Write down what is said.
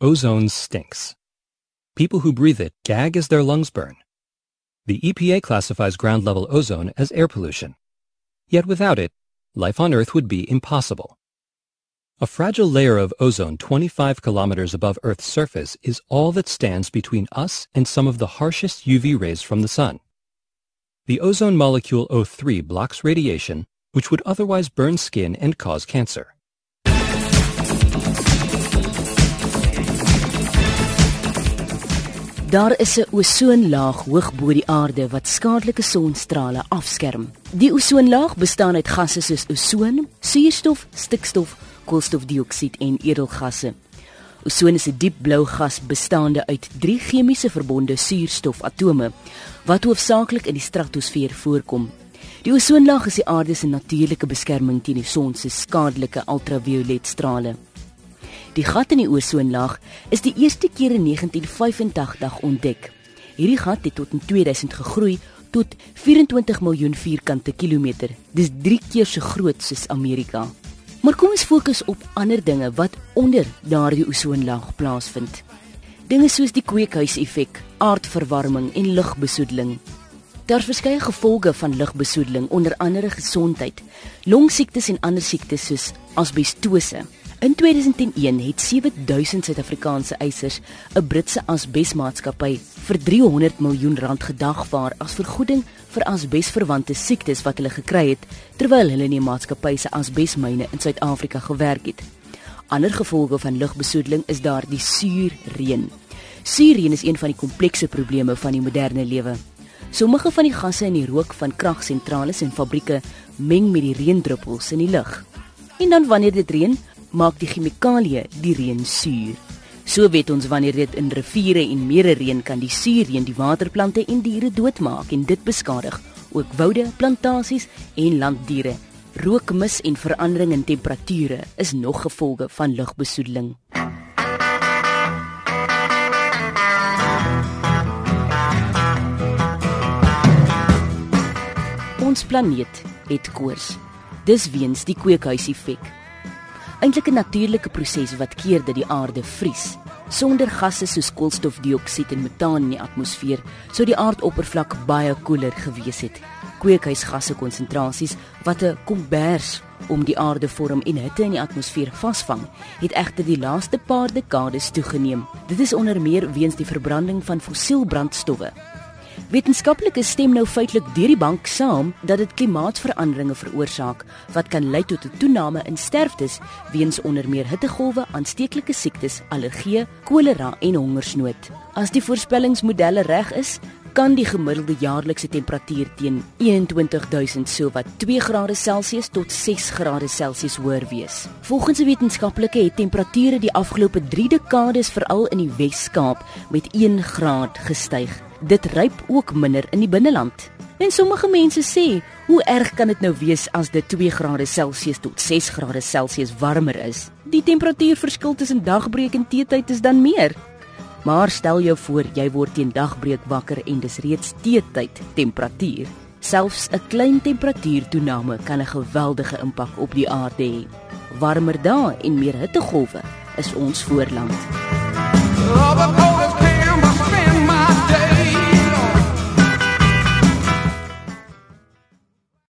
Ozone stinks. People who breathe it gag as their lungs burn. The EPA classifies ground level ozone as air pollution. Yet without it, life on Earth would be impossible. A fragile layer of ozone 25 kilometers above Earth's surface is all that stands between us and some of the harshest UV rays from the sun. The ozone molecule O3 blocks radiation, which would otherwise burn skin and cause cancer. Daar is 'n ozonlaag hoog bo die aarde wat skadelike sonstrale afskerm. Die ozonlaag bestaan uit gasse soos ozon, suurstof, stikstof, koolstofdioksied en edelgasse. Ozon is 'n diep blou gas bestaande uit drie chemiese verbonde suurstofatome wat hoofsaaklik in die stratosfeer voorkom. Die ozonlaag is die aarde se natuurlike beskerming teen die son se skadelike ultraviolet strale. Die gat in die ozonlaag is die eerste keer in 1985 ontdek. Hierdie gat het tot in 2000 gegroei tot 24 miljoen vierkante kilometer. Dis 3 keer so groot soos Amerika. Maar kom ons fokus op ander dinge wat onder daardie ozonlaag plaasvind. Dinge soos die kweekhuiseffek, aardverwarming en lugbesoedeling. Daar's verskeie gevolge van lugbesoedeling, onder andere gesondheid, longsiektes en ander siektes soos asbestose. In 2001 het 7000 Suid-Afrikaanse eisers 'n Britse asbesmaatskappy vir 300 miljoen rand gedagvaar as vergoeding vir asbesverwante siektes wat hulle gekry het terwyl hulle in die maatskappy se asbesmyne in Suid-Afrika gewerk het. Ander gevolge van lugbesoedeling is daar die suurreën. Suurreën is een van die komplekse probleme van die moderne lewe. Sommige van die gasse in die rook van kragsentrale en fabrieke meng met die reendruppels in die lug. En dan wanneer dit reën, maak die chemikalieë die reën suur. So weet ons wanneer dit in riviere en mere reën kan die suurreën die waterplante en diere doodmaak en dit beskadig ook woude, plantasies en landdiere. Rookmis en verandering in temperature is nog gevolge van lugbesoedeling. Ons planeet het koors. Dis weens die kweekhuiseffek eintlik 'n natuurlike proses wat keer dat die aarde vries. Sonder gasse soos koolstofdioksied en metaan in die atmosfeer, sou die aardoppervlak baie koeler gewees het. Kweekhuisgasse konsentrasies wat 'n kombers om die aarde vorm en hitte in die atmosfeer vasvang, het egter die laaste paar dekades toegeneem. Dit is onder meer weens die verbranding van fossielbrandstowwe Wetenskaplikes stem nou feitelik deur die bank saam dat dit klimaatsveranderinge veroorsaak wat kan lei tot 'n toename in sterftes weens onder meer hittegolwe, aansteeklike siektes, allergie, kolera en hongersnood. As die voorspellingsmodelle reg is, kan die gemiddelde jaarlikse temperatuur teen 21000 so wat 2 grade Celsius tot 6 grade Celsius hoër wees. Volgens 'n wetenskaplike het temperature die afgelope 3 dekades veral in die Wes-Kaap met 1 graad gestyg dit ryp ook minder in die binneland. En sommige mense sê, hoe erg kan dit nou wees as dit 2 grade Celsius tot 6 grade Celsius warmer is? Die temperatuurverskil tussen dagbreek en teetyd is dan meer. Maar stel jou voor jy word teen dagbreek wakker en dis reeds teetyd temperatuur. Selfs 'n klein temperatuurtoename kan 'n geweldige impak op die aarde hê. Warmer dae en meer hittegolwe is ons voorland.